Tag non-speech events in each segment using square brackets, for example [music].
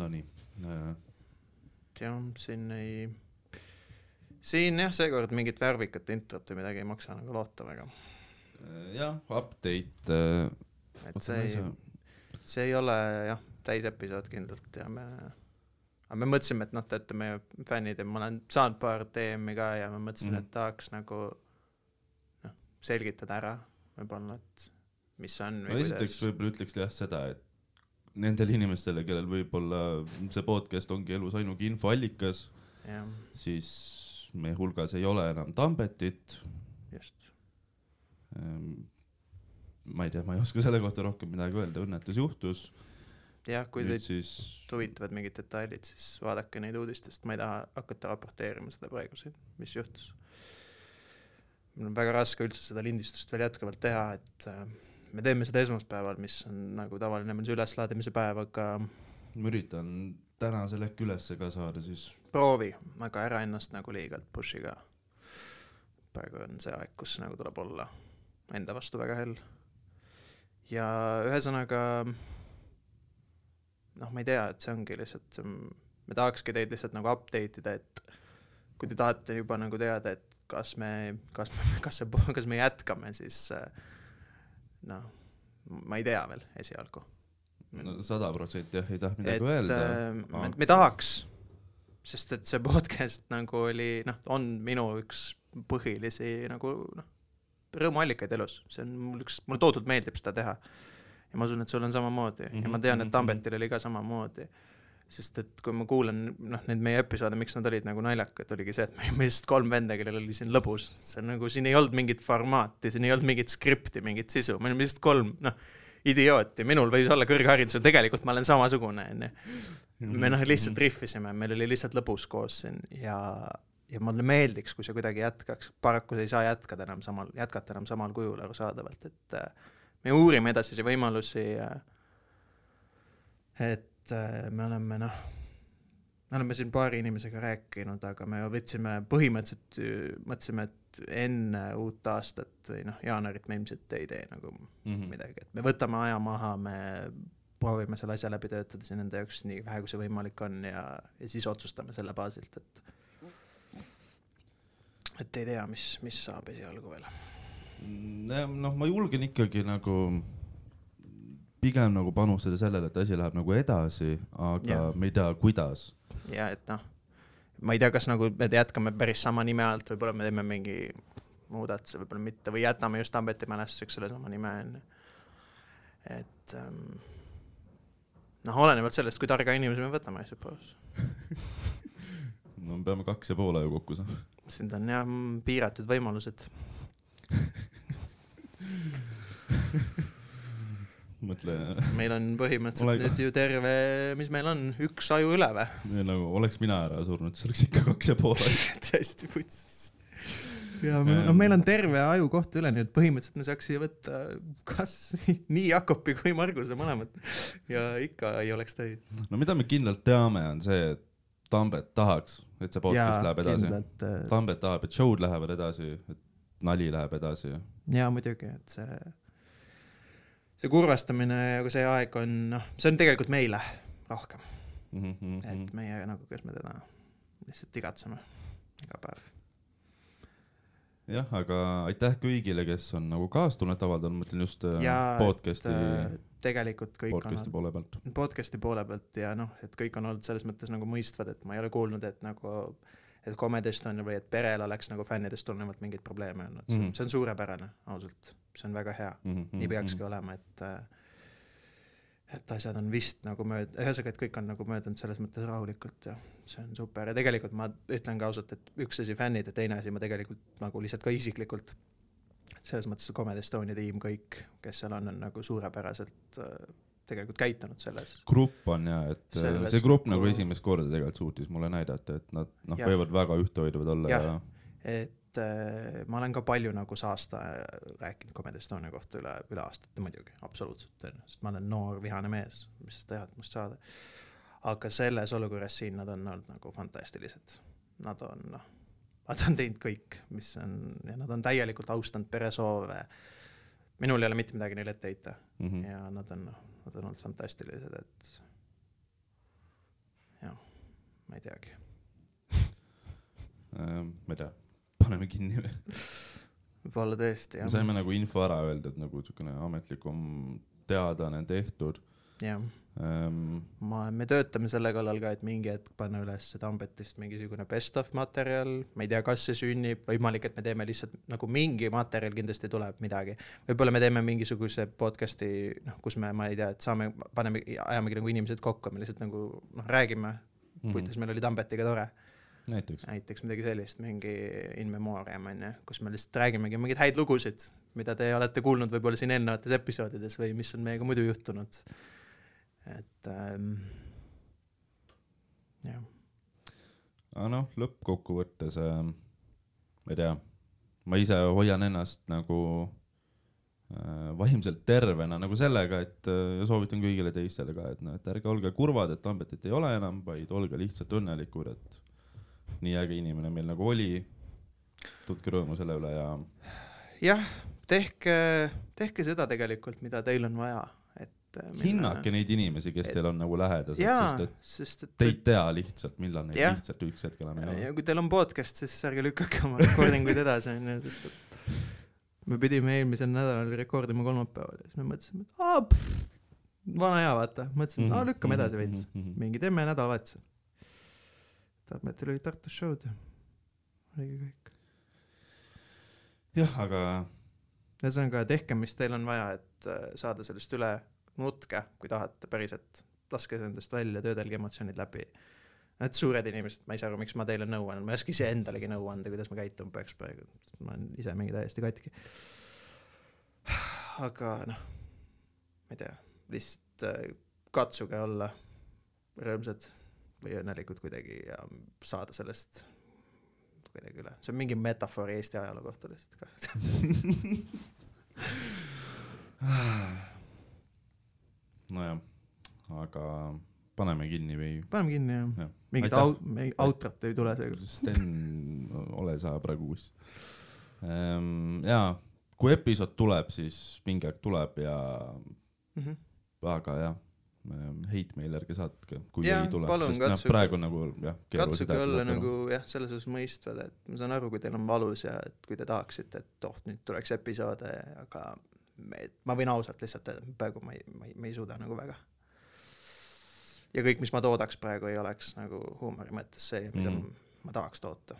Nonii äh,. jah, siin ei, siin jah, seekord mingit värvikat introt või midagi ei maksa nagu loota väga. jah, update äh,. et see ei, see ei ole jah, täisepisood kindlalt ja me, aga me mõtlesime, et noh, teate, meie fännid ja ma olen saanud paar DM-i ka ja ma mõtlesin mm, Mhm. -hmm. et tahaks nagu noh, selgitada ära võib-olla, et mis on no esiteks võib-olla ütleks jah seda, et nendele inimestele, kellel võib-olla see podcast ongi elus ainuke infoallikas, siis meie hulgas ei ole enam Tambetit just. ähm,. ma ei tea, ma ei oska selle kohta rohkem midagi öelda, õnnetus juhtus. jah, kui teid siis, huvitavad mingid detailid, siis vaadake neid uudistest, ma ei taha hakata raporteerima seda praegu siin, mis juhtus. mul on väga raske üldse seda lindistust veel jätkuvalt teha, et äh, me teeme seda esmaspäeval, mis on nagu tavaline meil see üleslaadimise päev, aga ma üritan tänasel äkki ülesse ka saada, siis proovi, aga ära ennast nagu liigalt push'i ka. praegu on see aeg, kus nagu tuleb olla enda vastu väga hell. ja ühesõnaga noh, ma ei tea, et see ongi lihtsalt, me tahakski teid lihtsalt nagu update ida, et kui te tahate juba nagu teada, et kas me, kas, kas see, kas me jätkame, siis äh, noh, ma ei tea veel esialgu sada protsenti jah, ei taha midagi et öelda äh, me, me tahaks, sest et see podcast nagu oli noh, on minu üks põhilisi nagu noh, rõõmuallikaid elus, see on mul üks, mulle tohutult meeldib seda teha. ja ma usun, et sul on samamoodi mm -hmm. ja ma tean, et Mhm, Tambetil oli ka samamoodi. Sest et kui ma kuulan noh, neid meie episoode, miks nad olid nagu naljakad, oligi see, et me olime lihtsalt kolm venda, kellel oli siin lõbus. see on nagu, siin ei olnud mingit formaati, siin ei olnud mingit skripti, mingit sisu, me olime lihtsalt kolm, noh, idiooti, minul võis olla kõrgharidus ja tegelikult ma olen samasugune, onju. me noh, lihtsalt rihvisime, meil oli lihtsalt lõbus koos siin ja, ja mulle meeldiks, kui see kuidagi jätkaks, paraku see ei saa jätkada enam samal, jätkata enam samal kujul arusaadavalt, et äh, me uurime edasisi võimalusi ja et äh, me oleme noh, me oleme siin paari inimesega rääkinud, aga me võtsime põhimõtteliselt, mõtlesime, et enne uut aastat või noh, jaanuarit me ilmselt ei tee nagu Mhm. midagi, et me võtame aja maha, me proovime selle asja läbi töötada siin enda jaoks nii vähe, kui see võimalik on ja, ja siis otsustame selle baasilt, et et ei tea, mis, mis saab esialgu veel. noh, ma julgen ikkagi nagu pigem nagu panustada sellele, et asi läheb nagu edasi, aga Jah. me ei tea, kuidas. ja et noh, ma ei tea, kas nagu me jätkame päris sama nime alt, võib-olla me teeme mingi muudatuse, võib-olla mitte või jätame just Tambeti mälestuseks sellesama nime onju. et ähm, noh, olenevalt sellest, kui targa inimese me võtame, I suppose. [laughs] no me peame kaks ja pool aju kokku saama. siin on jah piiratud võimalused. [laughs] mõtle, meil on põhimõtteliselt Ole- nüüd ju terve, mis meil on, üks aju üle või? nagu oleks mina ära surnud, siis oleks ikka kaks ja pool aju. [laughs] täiesti putsis. ja me, no meil on terve aju koht üle, nii et põhimõtteliselt me saaks siia võtta kas [laughs] nii Jakobi kui Marguse mõlemad ja ikka ei oleks töid. no mida me kindlalt teame, on see, et Tambet tahaks, et see podcast läheb edasi. kindlalt. Tambet tahab, et show'd lähevad edasi, et nali läheb edasi. ja muidugi, et see, see kurvastamine ja see aeg on, noh, see on tegelikult meile rohkem, Mhm, et meie nagu, kes me teda lihtsalt igatseme iga päev. jah, aga aitäh kõigile, kes on nagu kaastunnet avaldanud, ma mõtlen just äh, ja podcast'i, äh, tegelikult kõik podcast'i on poole pealt. podcast'i poole pealt ja noh, et kõik on olnud selles mõttes nagu mõistvad, et ma ei ole kuulnud, et nagu et Comedy Estonia või et perel oleks nagu fännidest tulenevalt mingeid probleeme olnud, on Mhm. see on suurepärane, ausalt, see on väga hea, nii peakski olema, et äh, et asjad on vist nagu mööd-, ühesõnaga, et kõik on nagu möödunud selles mõttes rahulikult ja see on super. Ja tegelikult ma ütlen ka ausalt, et üks asi fännid ja teine asi ma tegelikult nagu lihtsalt ka isiklikult, selles mõttes Comedy Estonia tiim, kõik, kes seal on, on nagu suurepäraselt äh, tegelikult käitunud selles. grupp on ja, et äh, Sellest see grupp nagu- nagu esimest korda tegelikult suutis mulle näidata, et nad noh, võivad väga ühtehoidvad olla Jah. ja et äh, ma olen ka palju nagu saasta äh, rääkinud Comedy Estonia kohta üle, üle aastate muidugi, absoluutselt, sest ma olen noor vihane mees, mis sa tahad must saada. aga selles olukorras siin nad on olnud nagu fantastilised. Nad on noh, nad on teinud kõik, mis on ja nad on täielikult austanud pere soove. minul ei ole mitte midagi neile ette heita mm -hmm. ja nad on noh, nad on olnud fantastilised, et ma ei teagi. ähm,, ma ei tea, paneme kinni või? võib-olla tõesti me jah, saime nagu info ära öeldud, nagu siukene ametlikum teadaanne tehtud jah. ähm,. ma, me töötame selle kallal ka, et mingi hetk panna üles Tambetist mingisugune best of materjal, ma ei tea, kas see sünnib, võimalik, et me teeme lihtsalt nagu mingi materjal kindlasti tuleb midagi. võib-olla me teeme mingisuguse podcast'i, noh, kus me, ma ei tea, et saame, paneme, ajamegi nagu inimesed kokku, me lihtsalt nagu noh, räägime mm, -hmm. kuidas meil oli Tambetiga tore, näiteks. näiteks midagi sellist, mingi in memoriam on ju, kus me lihtsalt räägimegi mingeid häid lugusid, mida te olete kuulnud võib-olla siin eelnevates episoodides või mis on meiega muidu juhtunud. Et ähm, jah, aga noh, lõppkokkuvõttes äh, ma ei tea, ma ise hoian ennast nagu äh, vaimselt tervena nagu sellega, et äh, ja soovitan kõigile teistele ka, et noh, et ärge olge kurvad, et Tambetit ei ole enam, vaid olge lihtsalt õnnelikud, et nii äge inimene meil nagu oli. tundke rõõmu selle üle ja jah, tehke, tehke seda tegelikult, mida teil on vaja, äh, minna- hinnake neid inimesi, kes et- teil on nagu lähedased, sest et, sest et te ei tea lihtsalt, millal neid Jah. lihtsalt üks hetk enam ei ole. ja kui teil on podcast, siis ärge lükake oma recording uid edasi, onju, sest et me pidime eelmisel nädalal rekordima kolmapäeval ja siis me mõtlesime, et aa, vana hea, vaata, mõtlesime, Mhm, aa, lükkame edasi veits. veits. mingi teeme nädalavahetusel. Tarmetil olid Tartus show'd ja oligi kõik. jah, aga ühesõnaga, tehke, mis teil on vaja, et äh, saada sellest üle, nutke, kui tahate päriselt, laske endast välja, töödelge emotsioonid läbi. Need suured inimesed, ma ei saa aru, miks ma teile nõu annan, ma ei oska iseendalegi nõu anda, kuidas ma käituma peaks praegu, ma olen ise mingi täiesti katki. aga noh, ma ei tea, lihtsalt äh, katsuge olla rõõmsad või õnnelikud kuidagi ja saada sellest kuidagi üle, see on mingi metafoor Eesti ajaloo kohta lihtsalt ka. [laughs] aga paneme kinni või? paneme kinni jah jah, mingit Aitäh. au-, mingi outrot ei tule seekord. Sten, ole sa praegu uus. jaa, kui episood tuleb, siis mingi aeg tuleb ja, Mhm. aga jah, heitmeile ärge saatke, kui Jaa, ei tule, sest noh, praegu nagu jah, katsuge olla nagu jah, selles suhtes mõistvad, et ma saan aru, kui teil on valus ja et kui te tahaksite, et oh, nüüd tuleks episoode, aga me, ma võin ausalt lihtsalt öelda, praegu ma ei, ma ei, ma ei suuda nagu väga. Ja kõik, mis ma toodaks praegu, ei oleks nagu huumori mõttes see, mida mm. ma tahaks toota.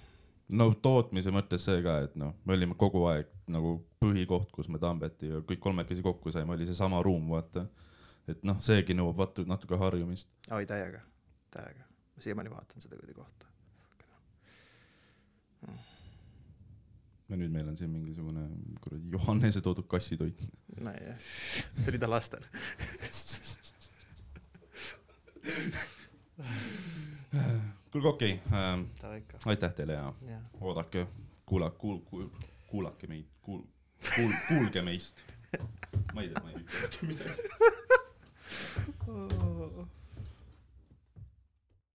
no tootmise mõttes see ka, et noh, me olime kogu aeg nagu põhikoht, kus me Tambeti ja kõik kolmekesi kokku saime, oli seesama ruum, vaata. et noh, seegi nõuab vaata natuke harjumist. oi, täiega, täiega. ma siiamaani vaatan seda kuidagi kohta. ja nüüd meil on siin mingisugune kuradi Johannese toodud kassitoit. nojah, see oli ta lastel. [laughs] kuulge, okei okay, ähm,, aitäh teile ja jah. oodake, kuula-, kuul-, kuul-, kuulake meid, kuul-, kuul-, kuulge meist. ma ei tea, ma ei ütle midagi. [laughs]